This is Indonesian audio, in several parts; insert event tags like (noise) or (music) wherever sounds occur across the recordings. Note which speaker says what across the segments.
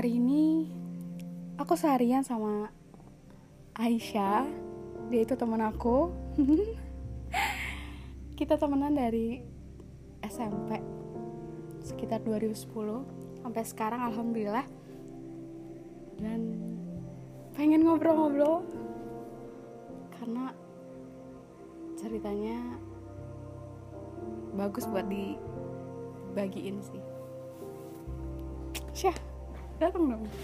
Speaker 1: Hari ini aku seharian sama Aisyah. Dia itu teman aku. (laughs) Kita temenan dari SMP sekitar 2010 sampai sekarang alhamdulillah. Dan pengen ngobrol-ngobrol karena ceritanya bagus buat dibagiin sih. Syah, datang dong. (laughs)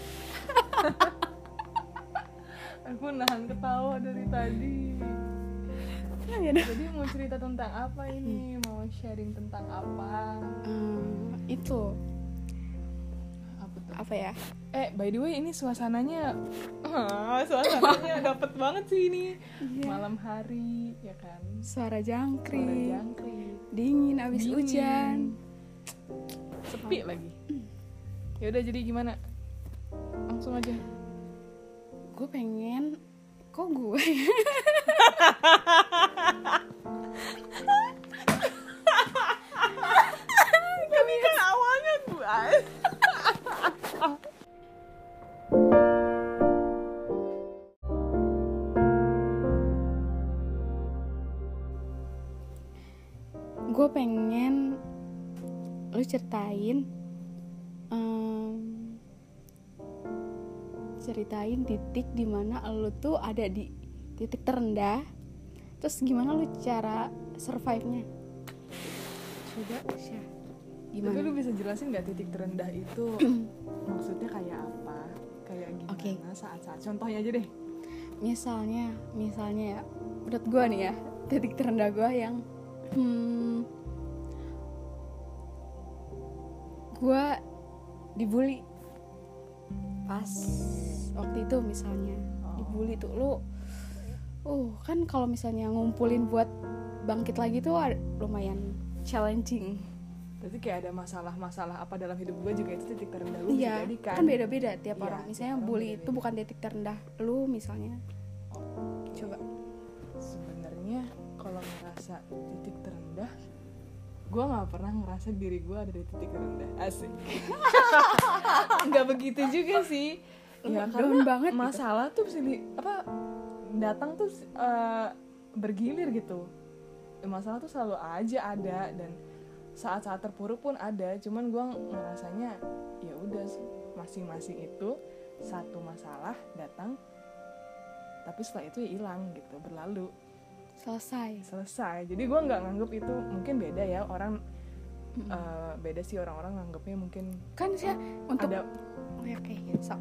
Speaker 2: Aku nahan ketawa dari tadi.
Speaker 1: Nah, ya dah.
Speaker 2: Jadi mau cerita tentang apa ini? Mau sharing tentang apa?
Speaker 1: Hmm, itu
Speaker 2: Apa tuh?
Speaker 1: apa ya?
Speaker 2: Eh, by the way ini suasananya (laughs) suasananya (laughs) dapet banget sih ini.
Speaker 1: Iya.
Speaker 2: Malam hari, ya kan?
Speaker 1: Suara
Speaker 2: Suara
Speaker 1: jangkrik,
Speaker 2: jangkrik.
Speaker 1: dingin abis
Speaker 2: Dingin.
Speaker 1: hujan.
Speaker 2: Sepi lagi. Ya udah jadi gimana? Langsung aja.
Speaker 1: Gue pengen, kok gue?
Speaker 2: Ini kan awalnya gue.
Speaker 1: gue pengen lu ceritain, em, ceritain titik di mana lu tuh ada di titik terendah. Terus gimana lu cara survive-nya? Coba, Syah.
Speaker 2: Tapi
Speaker 1: Gimana?
Speaker 2: lu bisa jelasin nggak titik terendah itu (clears throat) maksudnya kayak apa? Kayak gimana
Speaker 1: Oke.
Speaker 2: saat-saat? Contohnya aja deh.
Speaker 1: misalnya misalnya ya menurut gue nih ya titik terendah gue yang hmm, gue dibully pas waktu itu misalnya
Speaker 2: Oh.
Speaker 1: dibully tuh lu uh kan kalau misalnya ngumpulin buat bangkit lagi tuh lumayan challenging
Speaker 2: Berarti kayak ada masalah-masalah apa dalam hidup gue juga itu titik terendah lu
Speaker 1: iya
Speaker 2: jadi kan?
Speaker 1: kan beda-beda tiap
Speaker 2: Iya,
Speaker 1: orang misalnya
Speaker 2: orang
Speaker 1: bully
Speaker 2: beda-beda.
Speaker 1: itu bukan titik terendah lu misalnya coba
Speaker 2: gue nggak pernah ngerasa diri gue ada di titik terendah. Asik. (laughs) Nggak begitu juga sih. Ya karena
Speaker 1: banget gitu.
Speaker 2: masalah tuh sih apa datang tuh eh, bergilir gitu. Ya, masalah tuh selalu aja ada dan saat-saat terpuruk pun ada. Cuman gue ngerasanya ya udah masing-masing itu satu masalah datang tapi setelah itu ya hilang gitu berlalu
Speaker 1: selesai.
Speaker 2: Selesai. Jadi gue nggak nganggep itu mungkin beda ya orang eh, beda sih orang-orang nganggepnya mungkin
Speaker 1: kan sih untuk
Speaker 2: ada
Speaker 1: oh ya oke sok.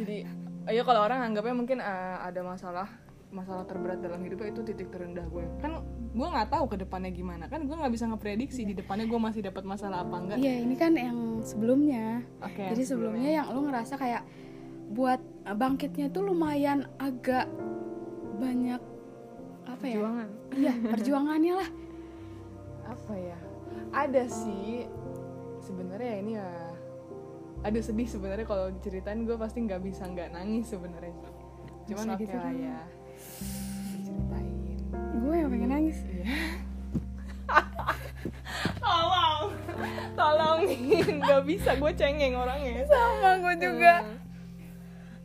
Speaker 2: Jadi ayo kalau orang nganggapnya mungkin eh, ada masalah masalah terberat dalam hidupnya itu titik terendah gue kan gue nggak tahu ke depannya gimana. Kan gue nggak bisa ngeprediksi di depannya gue masih dapat masalah apa enggak.
Speaker 1: Iya ini kan yang sebelumnya.
Speaker 2: oke.
Speaker 1: Jadi sebelumnya yang lu ngerasa kayak buat uh, bangkitnya tuh lumayan agak banyak apa ya?
Speaker 2: perjuangan.
Speaker 1: Iya perjuangannya lah.
Speaker 2: apa ya? Ada sih. Sebenarnya ini ya ada sedih sebenarnya kalau diceritain. Gue pasti nggak bisa nggak nangis sebenarnya. Cuman
Speaker 1: Masa
Speaker 2: oke
Speaker 1: gitu
Speaker 2: lah
Speaker 1: dong?
Speaker 2: ya. Diceritain.
Speaker 1: Gue yang pengen nangis.
Speaker 2: Iya. tolong. Tolongin nggak bisa. Gue cengeng orangnya.
Speaker 1: Sama gue juga.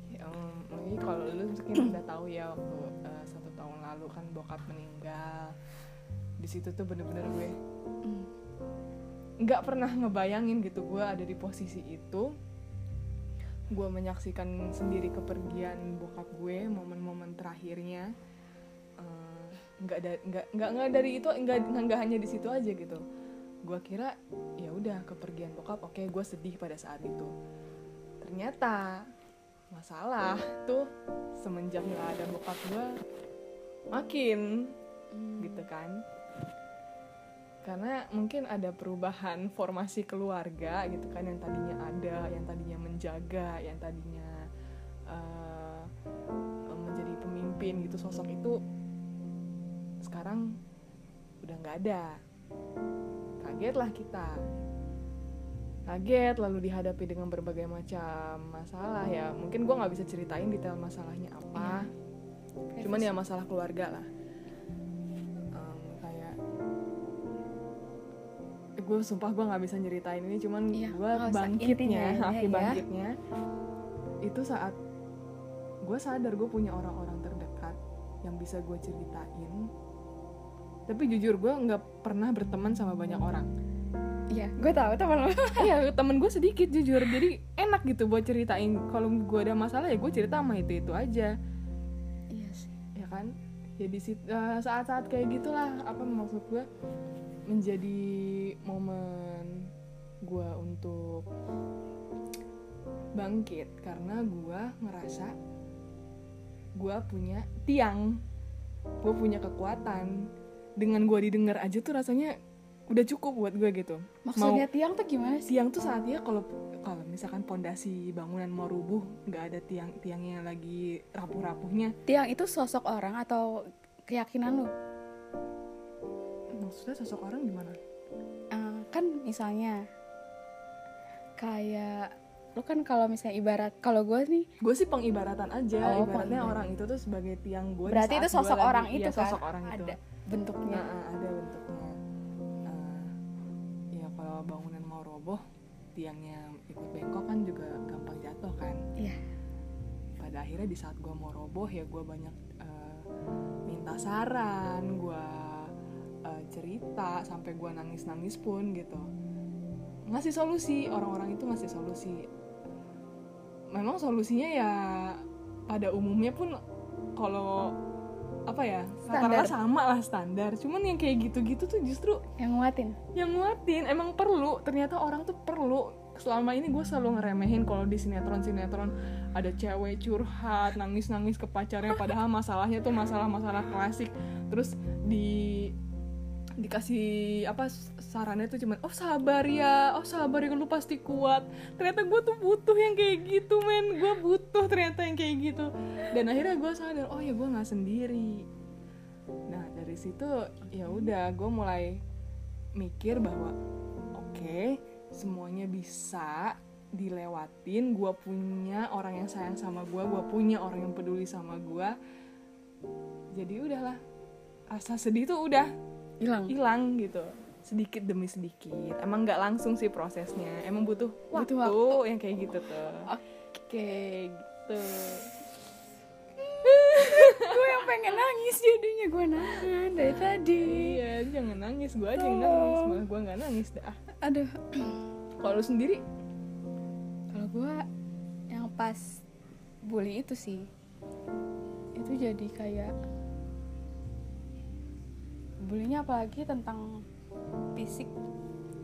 Speaker 2: ya, um, ini kalau lu mungkin udah tahu ya waktu kan bokap meninggal. Di situ tuh bener-bener gue nggak pernah ngebayangin gitu gue ada di posisi itu. Gue menyaksikan sendiri kepergian bokap gue momen-momen terakhirnya. Eh, nggak nggak nggak nggak dari itu nggak nggak hanya di situ aja gitu. Gue kira ya udah kepergian bokap oke gue sedih pada saat itu. Ternyata masalah tuh semenjak nggak ada bokap gue makin gitu kan. Karena mungkin ada perubahan formasi keluarga gitu kan yang tadinya ada yang tadinya menjaga yang tadinya eh, menjadi pemimpin gitu sosok itu sekarang udah nggak ada. Kaget lah kita. Kaget lalu dihadapi dengan berbagai macam masalah ya. Mungkin gue nggak bisa ceritain detail masalahnya apa cuman ya masalah keluarga lah. Em, kayak gue sumpah gue nggak bisa nyeritain ini cuman
Speaker 1: Iya,
Speaker 2: gue bangkitnya akhir
Speaker 1: ya. (laughs)
Speaker 2: bangkitnya. Itu saat gue sadar gue punya orang-orang terdekat yang bisa gue ceritain. Tapi jujur gue nggak pernah berteman sama banyak orang.
Speaker 1: Iya, gue tahu teman lo. (laughs)
Speaker 2: Iya temen gue sedikit jujur. Jadi enak gitu buat ceritain. Kalau gue ada masalah ya gue cerita sama itu itu aja.
Speaker 1: iya.
Speaker 2: Ya kan? Ya eh, saat-saat kayak gitulah apa maksud gue menjadi momen gue untuk bangkit karena gue ngerasa gue punya tiang gue punya kekuatan. Dengan gue didengar aja tuh rasanya udah cukup buat gue gitu.
Speaker 1: Maksudnya tiang tuh gimana sih?
Speaker 2: tiang tuh saatnya kalau kalau misalkan pondasi bangunan mau rubuh nggak ada tiang tiangnya lagi rapuh-rapuhnya.
Speaker 1: Tiang itu sosok orang atau keyakinan lo?
Speaker 2: maksudnya sosok orang gimana?
Speaker 1: Eh, kan misalnya kayak lo kan kalau misalnya ibarat kalau gue nih
Speaker 2: gue sih pengibaratan aja.
Speaker 1: Oh,
Speaker 2: ibaratnya orang itu tuh sebagai tiang gue
Speaker 1: berarti itu sosok orang
Speaker 2: iya,
Speaker 1: itu kan?
Speaker 2: sosok orang itu.
Speaker 1: Ada bentuknya.
Speaker 2: Nah, ah, ada bentuknya mau roboh tiangnya ikut bengkok kan juga gampang jatuh kan?
Speaker 1: Iya.
Speaker 2: Pada akhirnya di saat gue mau roboh ya gue banyak eh, minta saran gue eh, cerita sampai gue nangis nangis pun gitu. Ngasih solusi orang-orang itu ngasih solusi. Memang solusinya ya pada umumnya pun kalau apa ya
Speaker 1: Standar.
Speaker 2: sama lah standar. Cuman yang kayak gitu-gitu tuh justru
Speaker 1: yang nguatin.
Speaker 2: yang nguatin. Emang perlu. Ternyata orang tuh perlu. Selama ini gue selalu ngeremehin kalau di sinetron sinetron ada cewek curhat nangis nangis ke pacarnya. Padahal masalahnya tuh masalah masalah klasik. Terus di dikasih apa sarannya tuh cuman oh sabar ya oh sabar ya lu pasti kuat. Ternyata gue tuh butuh yang kayak gitu men. Gue butuh ternyata yang kayak gitu. Dan akhirnya gue sadar oh ya gue nggak sendiri. Nah dari situ ya udah gue mulai mikir bahwa oke semuanya bisa dilewatin. Gue punya orang yang sayang sama gue gue punya orang yang peduli sama gue jadi udahlah rasa sedih tuh udah
Speaker 1: hilang.
Speaker 2: Hilang gitu. Sedikit demi sedikit. Emang nggak langsung sih prosesnya. Emang butuh waktu,
Speaker 1: Butuh waktu.
Speaker 2: yang kayak gitu tuh.
Speaker 1: Oke gitu.
Speaker 2: Tuh (laughs)
Speaker 1: gue yang pengen nangis jadinya. Gue nahan dari tadi.
Speaker 2: iya jangan nangis. Gue aja yang nangis. Malah gue nggak nangis dah.
Speaker 1: Aduh. (clears throat)
Speaker 2: Kalau sendiri?
Speaker 1: Kalau gue yang pas bully itu sih. Itu jadi kayak bullynya apalagi tentang fisik.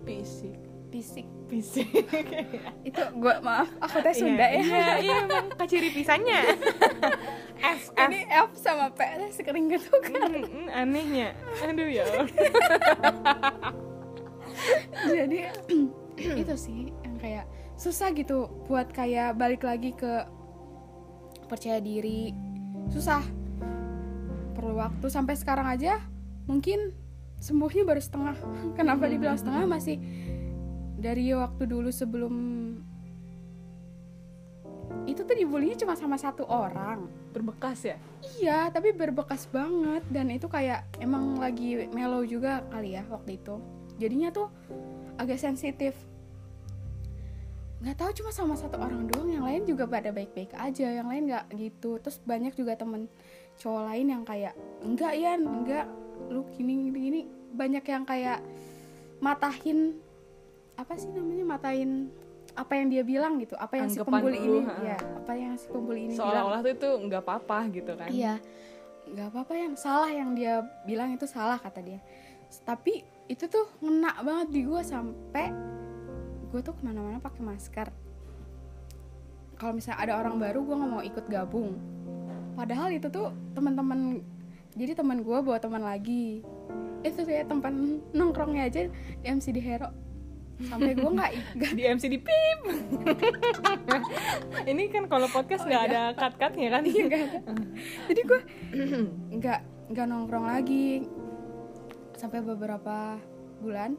Speaker 2: Fisik.
Speaker 1: Fisik.
Speaker 2: Fisik. (laughs)
Speaker 1: Itu gue maaf aku teh Sunda ya.
Speaker 2: iya iya (laughs) emang kaciri pisahnya (laughs) F F.
Speaker 1: Ini F sama P teh sekering ketukar
Speaker 2: Mm, mm, anehnya. Aduh ya
Speaker 1: jadi (clears throat) itu sih yang kayak susah gitu buat kayak balik lagi ke percaya diri. Susah. Perlu waktu. Sampai sekarang aja mungkin sembuhnya baru setengah. (laughs) Kenapa dibilang setengah? Masih dari waktu dulu sebelum itu tuh dibulinya cuma sama satu orang.
Speaker 2: Berbekas ya?
Speaker 1: Iya, tapi berbekas banget. Dan itu kayak emang lagi mellow juga kali ya waktu itu. Jadinya tuh agak sensitif. Nggak tahu cuma sama satu orang doang, yang lain juga pada baik-baik aja, yang lain nggak gitu. Terus banyak juga temen cowok lain yang kayak enggak ya, enggak lu gini gini gini. Banyak yang kayak matahin apa sih namanya matahin apa yang dia bilang gitu, apa yang si
Speaker 2: Anggapan
Speaker 1: pembuli
Speaker 2: lu,
Speaker 1: ini,
Speaker 2: ha.
Speaker 1: ya, apa yang si pembuli ini
Speaker 2: seolah-olah tuh itu nggak apa-apa gitu kan
Speaker 1: Iya, nggak apa-apa yang salah yang dia bilang itu salah kata dia. Tapi itu tuh ngena banget di gue sampai gue tuh ke mana-mana pakai masker. Kalau misalnya ada orang baru gue nggak mau ikut gabung. Padahal itu tuh teman-teman jadi teman gue bawa teman lagi. Itu kayak tempat nongkrongnya aja di MCD Hero. Sampai gue (laughs) nggak
Speaker 2: di MC di pip. (laughs) Ini kan kalau podcast nggak ada cut cutnya kan?
Speaker 1: Iya, nggak ada. (laughs) jadi gue nggak nggak nongkrong lagi. Sampai beberapa bulan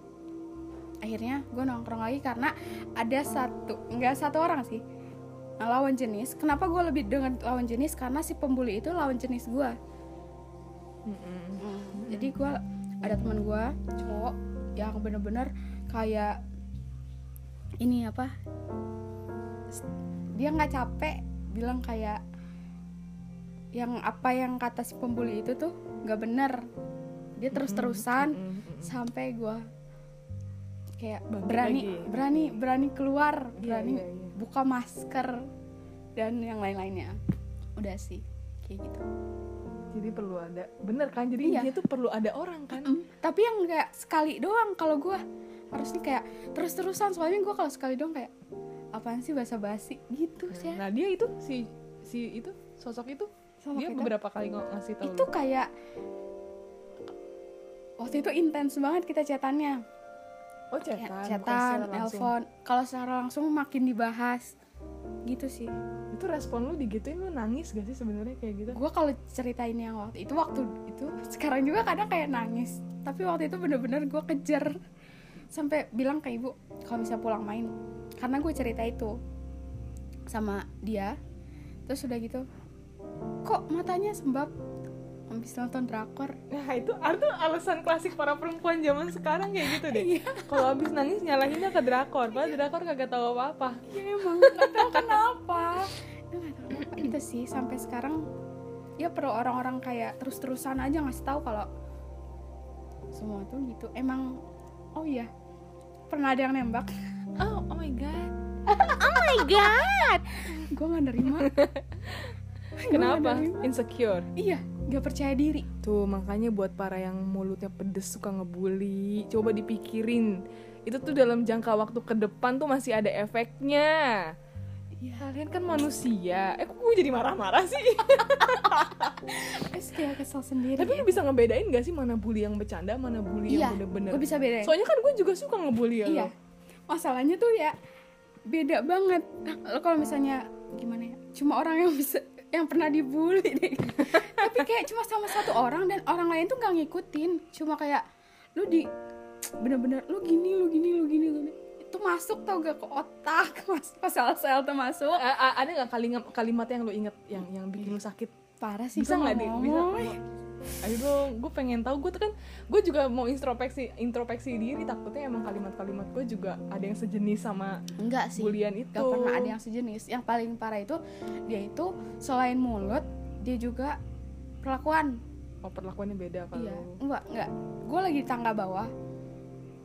Speaker 1: akhirnya gue nongkrong lagi karena ada satu nggak satu orang sih lawan jenis. Kenapa gue lebih dengan lawan jenis? Karena si pembuli itu lawan jenis gue
Speaker 2: Mm-mm.
Speaker 1: jadi gue ada teman gue cowok yang bener-bener kayak ini apa dia nggak capek bilang kayak yang apa yang kata si pembuli itu tuh nggak bener dia terus terusan
Speaker 2: Mm, mm, mm.
Speaker 1: sampai gue kayak
Speaker 2: Bangkit
Speaker 1: berani
Speaker 2: lagi.
Speaker 1: berani berani keluar
Speaker 2: Iya,
Speaker 1: berani
Speaker 2: iya, iya.
Speaker 1: buka masker dan yang lain-lainnya udah sih kayak gitu
Speaker 2: jadi perlu ada bener kan? Jadi
Speaker 1: Iya.
Speaker 2: dia tuh perlu ada orang kan?
Speaker 1: Mm, tapi yang kayak sekali doang kalau gue harusnya kayak terus-terusan. Soalnya gue kalau sekali doang kayak apaan sih bahasa basi gitu sih. Ya.
Speaker 2: nah dia itu si si itu sosok itu
Speaker 1: Sosok
Speaker 2: dia
Speaker 1: itu.
Speaker 2: beberapa kali ng- ngasih tahu
Speaker 1: itu kayak waktu itu intens banget kita chatannya.
Speaker 2: Oh chatan? bukan
Speaker 1: chatan nelpon kalau secara langsung makin dibahas gitu sih.
Speaker 2: Itu respon lu digituin lu nangis gak sih sebenarnya kayak gitu?
Speaker 1: Gue kalau ceritain yang waktu itu waktu itu sekarang juga kadang kayak nangis. Tapi waktu itu bener-bener gue kejar. Sampai bilang ke ibu kalau bisa pulang main. Karena gue cerita itu sama dia. Terus udah gitu kok matanya sembab habis nonton drakor.
Speaker 2: Nah itu itu alasan klasik para perempuan zaman sekarang kayak gitu deh.
Speaker 1: Iya.
Speaker 2: kalau habis nangis nyalahinnya ke drakor. Padahal drakor kagak tahu apa apa
Speaker 1: ya emang tahu kenapa. Kenapa. Itu sih sampai sekarang ya perlu orang-orang kayak terus-terusan aja ngasih tahu kalau semua tuh gitu. Emang oh iya pernah ada yang nembak?
Speaker 2: Oh oh my god. (laughs)
Speaker 1: Gue nggak nerima. (laughs) Gua nggak
Speaker 2: kenapa?
Speaker 1: nerima.
Speaker 2: insecure.
Speaker 1: Iya nggak percaya diri.
Speaker 2: Tuh makanya buat para yang mulutnya pedes suka ngebully Coba dipikirin. Itu tuh dalam jangka waktu ke depan tuh masih ada efeknya.
Speaker 1: Iya
Speaker 2: Kalian kan manusia. Eh kok gue jadi marah-marah sih?
Speaker 1: Terus (laughs) kayak kesel sendiri
Speaker 2: Tapi lu bisa ngebedain gak sih mana bully yang bercanda Mana bully
Speaker 1: iya
Speaker 2: yang bener-bener?
Speaker 1: gue bisa bedain.
Speaker 2: Soalnya kan gue juga suka ngebully ya
Speaker 1: iya.
Speaker 2: lo.
Speaker 1: masalahnya tuh ya beda banget. Lo kalau misalnya gimana ya cuma orang yang bisa yang pernah dibully deh tapi kayak cuma sama satu orang dan orang lain tuh nggak ngikutin. Cuma kayak lu di bener-bener lu gini lu gini lu gini lu gini. Itu masuk tau gak ke otak (laughs) masuk ke sel-sel tuh masuk.
Speaker 2: A- a- Ada gak kalimat, kalimat yang lo inget Yang yang bikin lu sakit?
Speaker 1: Parah sih
Speaker 2: Bisa
Speaker 1: gua
Speaker 2: gak deh? Bisa? Ayo dong, gue pengen tahu. Gue tuh kan gue juga mau introspeksi introspeksi diri. Takutnya emang kalimat-kalimat gue juga ada yang sejenis sama
Speaker 1: enggak sih.
Speaker 2: bulian itu.
Speaker 1: Gak pernah ada yang sejenis. Yang paling parah itu dia itu selain mulut dia juga perlakuan
Speaker 2: oh perlakuannya beda kalau
Speaker 1: Iya, enggak, enggak. Gue lagi di tangga bawah.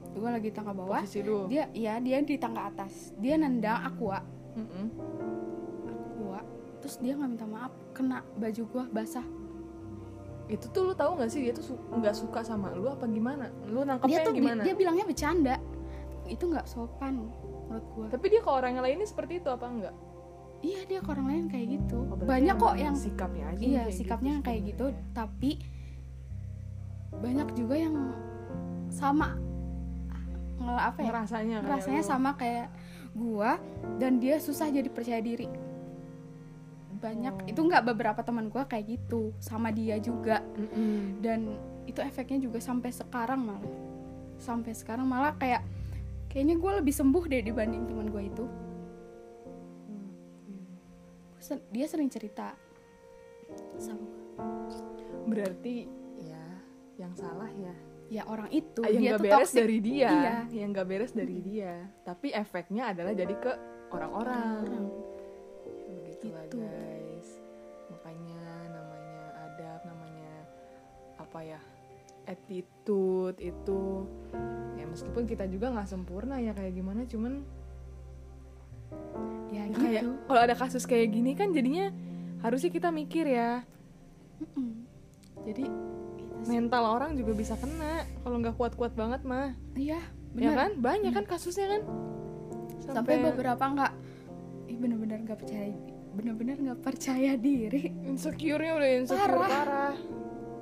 Speaker 1: Gue lagi di tangga bawah.
Speaker 2: posisi lu
Speaker 1: Dia, iya, dia di tangga atas. Dia nendang aqua,
Speaker 2: Mm-mm.
Speaker 1: aqua. Terus dia nggak minta maaf, kena baju gue basah.
Speaker 2: itu tuh lu tahu nggak sih dia tuh su- nggak suka sama lu apa gimana lu
Speaker 1: Dia
Speaker 2: nangkepnya
Speaker 1: tuh bi-
Speaker 2: gimana
Speaker 1: dia bilangnya bercanda. Itu nggak sopan menurut gue.
Speaker 2: tapi dia ke orang yang lainnya seperti itu apa enggak
Speaker 1: Iya, dia ke orang lain kayak gitu.
Speaker 2: Oh,
Speaker 1: banyak kok yang
Speaker 2: sikapnya aja
Speaker 1: iya
Speaker 2: kayak
Speaker 1: sikapnya yang kayak gitu, tapi banyak juga yang sama nge- apa ya? rasanya
Speaker 2: lu.
Speaker 1: sama kayak gua dan dia susah jadi percaya diri banyak
Speaker 2: Oh.
Speaker 1: itu nggak beberapa teman gua kayak gitu sama dia juga
Speaker 2: Mm-mm.
Speaker 1: dan itu efeknya juga sampai sekarang malah sampai sekarang malah kayak kayaknya gua lebih sembuh deh dibanding teman gua itu dia sering cerita sama
Speaker 2: berarti ya yang salah ya
Speaker 1: ya orang itu
Speaker 2: Ah, yang
Speaker 1: dia tuh
Speaker 2: beres
Speaker 1: toxic.
Speaker 2: dari dia
Speaker 1: Iya.
Speaker 2: yang nggak beres dari dia tapi efeknya adalah jadi ke orang-orang
Speaker 1: Orang.
Speaker 2: begitulah
Speaker 1: Gitu.
Speaker 2: guys makanya namanya adab namanya apa ya attitude itu ya meskipun kita juga nggak sempurna ya kayak gimana cuman
Speaker 1: gitu
Speaker 2: kayak kalau ada kasus kayak gini kan jadinya harusnya kita mikir ya
Speaker 1: Mm-mm. jadi itu sih.
Speaker 2: mental orang juga bisa kena kalau nggak kuat-kuat banget mah
Speaker 1: iya
Speaker 2: ya
Speaker 1: benar
Speaker 2: kan banyak kan kasusnya kan
Speaker 1: sampai beberapa nggak ih bener-bener nggak percaya bener-bener nggak percaya diri
Speaker 2: insecure-nya udah insecure
Speaker 1: Parah.
Speaker 2: parah.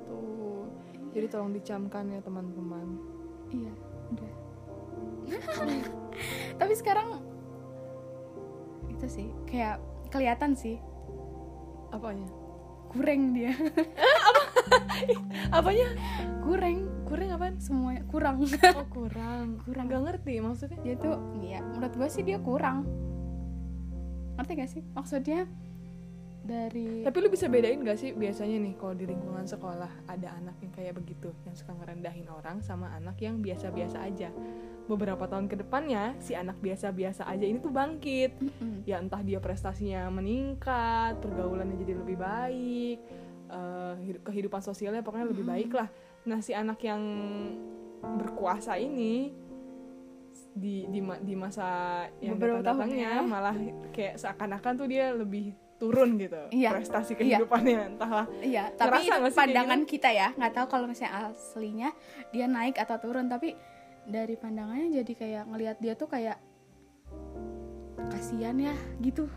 Speaker 2: Tuh. Jadi tolong dicamkan ya teman-teman.
Speaker 1: iya udah (laughs) tapi sekarang itu sih kayak kelihatan sih
Speaker 2: Apanya?
Speaker 1: kurang dia (laughs)
Speaker 2: Apanya?
Speaker 1: kurang
Speaker 2: Kurang apaan?
Speaker 1: semuanya kurang
Speaker 2: Oh, kurang.
Speaker 1: Kurang.
Speaker 2: Gak ngerti maksudnya.
Speaker 1: dia tuh ya menurut gue sih dia kurang ngerti gak sih maksudnya dari
Speaker 2: Tapi lu bisa bedain gak sih biasanya nih kalau di lingkungan sekolah ada anak yang kayak begitu, yang suka ngerendahin orang sama anak yang biasa-biasa aja. Beberapa tahun ke depannya si anak biasa-biasa aja ini tuh bangkit. Ya entah dia prestasinya meningkat, pergaulannya jadi lebih baik, hidup- kehidupan sosialnya pokoknya lebih baik lah. Nah si anak yang berkuasa ini di di, di masa yang
Speaker 1: Beberapa
Speaker 2: datang datangnya
Speaker 1: ya.
Speaker 2: malah kayak seakan-akan tuh dia lebih turun gitu
Speaker 1: Iya.
Speaker 2: prestasi
Speaker 1: Iya.
Speaker 2: kehidupannya entahlah
Speaker 1: Iya, tapi itu
Speaker 2: sih
Speaker 1: pandangan kita ya. Nggak tahu kalau misalnya aslinya dia naik atau turun, tapi dari pandangannya jadi kayak ngelihat dia tuh kayak kasihan ya gitu.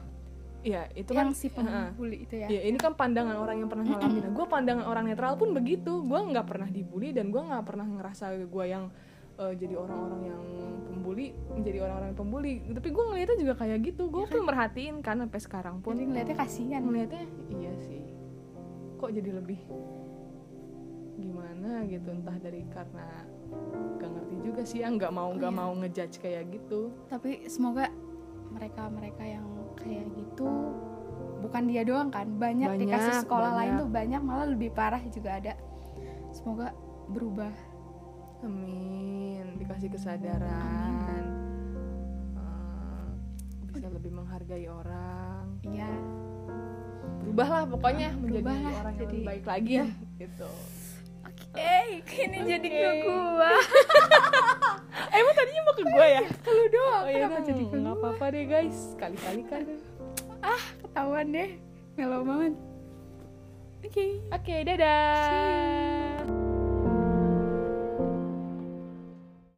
Speaker 2: Iya itu
Speaker 1: yang
Speaker 2: kan
Speaker 1: si pembuli itu ya.
Speaker 2: Iya ini kan pandangan orang yang pernah ngalamin. Gue pandangan orang netral pun begitu. Gue nggak pernah dibully dan gue nggak pernah ngerasa gue yang eh, jadi orang-orang yang pembuli menjadi orang-orang yang pembuli. Tapi gue ngeliatnya juga kayak gitu. Gue pun merhatiin kan sampai sekarang pun.
Speaker 1: Jadi ngeliatnya kasihan.
Speaker 2: Ngeliatnya iya sih. Kok jadi lebih gimana gitu entah dari karena gak ngerti juga sih ya nggak mau nggak
Speaker 1: Iya.
Speaker 2: mau ngejudge kayak gitu
Speaker 1: Tapi semoga mereka-mereka yang kayak gitu bukan dia doang kan, banyak, di
Speaker 2: Banyak,
Speaker 1: kasus sekolah lain
Speaker 2: banyak.
Speaker 1: tuh banyak malah lebih parah juga ada. Semoga berubah.
Speaker 2: Amin, dikasih kesadaran, Eh, bisa lebih menghargai orang,
Speaker 1: Iya.
Speaker 2: berubahlah pokoknya menjadi
Speaker 1: Berubahlah,
Speaker 2: orang yang
Speaker 1: jadi-
Speaker 2: lebih baik lagi,
Speaker 1: iya.
Speaker 2: gitu.
Speaker 1: Eh, ini jadi ke
Speaker 2: Oke.
Speaker 1: gua.
Speaker 2: Eh, (laughs) emang tadinya mau ke gue ya?
Speaker 1: Lu doang,
Speaker 2: Oh iya,
Speaker 1: kenapa jadi ke
Speaker 2: nggak
Speaker 1: gua?
Speaker 2: apa-apa deh guys, kali-kali kan.
Speaker 1: Ketahuan deh, melo banget. Oke.
Speaker 2: Oke, dadah.
Speaker 1: See you.